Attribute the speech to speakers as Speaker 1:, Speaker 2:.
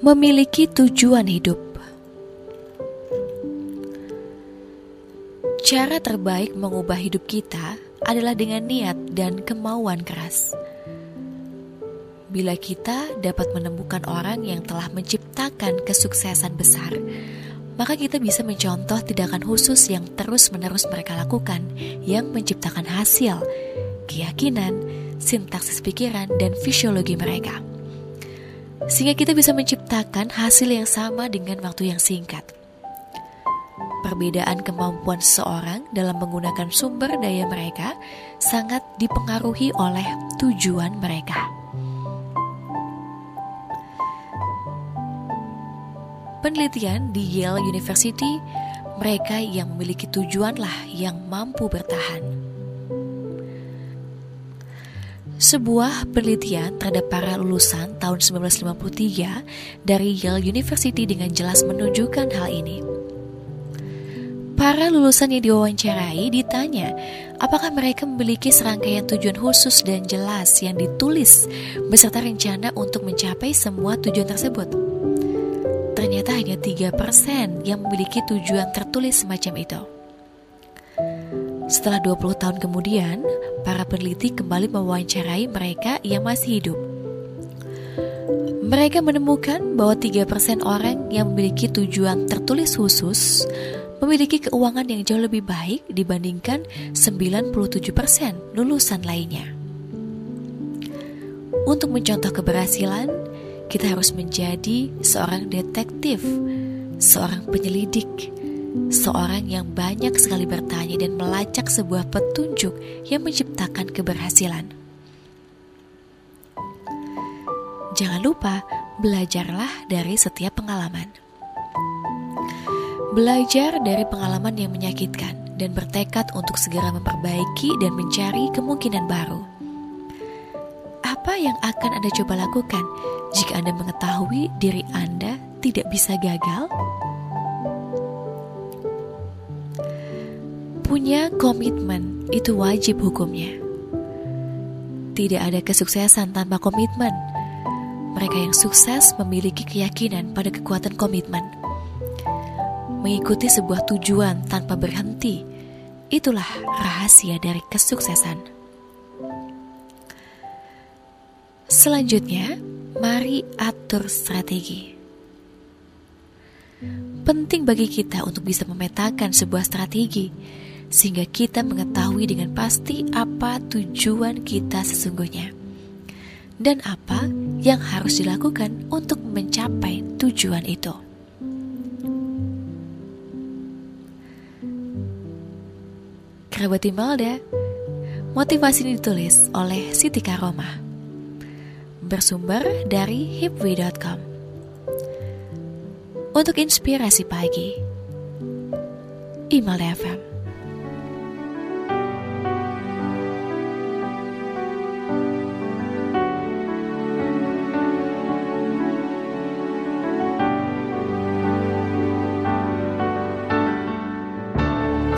Speaker 1: Memiliki tujuan hidup. Cara terbaik mengubah hidup kita adalah dengan niat dan kemauan keras. Bila kita dapat menemukan orang yang telah menciptakan kesuksesan besar, maka kita bisa mencontoh tindakan khusus yang terus-menerus mereka lakukan, yang menciptakan hasil, keyakinan, sintaksis pikiran, dan fisiologi mereka sehingga kita bisa menciptakan hasil yang sama dengan waktu yang singkat. Perbedaan kemampuan seseorang dalam menggunakan sumber daya mereka sangat dipengaruhi oleh tujuan mereka. Penelitian di Yale University, mereka yang memiliki tujuanlah yang mampu bertahan. Sebuah penelitian terhadap para lulusan tahun 1953 dari Yale University dengan jelas menunjukkan hal ini. Para lulusan yang diwawancarai ditanya apakah mereka memiliki serangkaian tujuan khusus dan jelas yang ditulis beserta rencana untuk mencapai semua tujuan tersebut. Ternyata hanya 3% yang memiliki tujuan tertulis semacam itu. Setelah 20 tahun kemudian, para peneliti kembali mewawancarai mereka yang masih hidup. Mereka menemukan bahwa 3% orang yang memiliki tujuan tertulis khusus memiliki keuangan yang jauh lebih baik dibandingkan 97% lulusan lainnya. Untuk mencontoh keberhasilan, kita harus menjadi seorang detektif, seorang penyelidik, seorang yang banyak sekali bertanya dan melacak sebuah petunjuk yang menciptakan keberhasilan. Jangan lupa, belajarlah dari setiap pengalaman. Belajar dari pengalaman yang menyakitkan dan bertekad untuk segera memperbaiki dan mencari kemungkinan baru. Apa yang akan Anda coba lakukan jika Anda mengetahui diri Anda tidak bisa gagal? Punya komitmen itu wajib hukumnya. Tidak ada kesuksesan tanpa komitmen. Mereka yang sukses memiliki keyakinan pada kekuatan komitmen. Mengikuti sebuah tujuan tanpa berhenti, itulah rahasia dari kesuksesan. Selanjutnya, mari atur strategi. Penting bagi kita untuk bisa memetakan sebuah strategi sehingga kita mengetahui dengan pasti apa tujuan kita sesungguhnya dan apa yang harus dilakukan untuk mencapai tujuan itu. Kerabat Imelda, motivasi ini ditulis oleh Siti Karoma, bersumber dari hipway.com. Untuk inspirasi pagi, Imelda FM.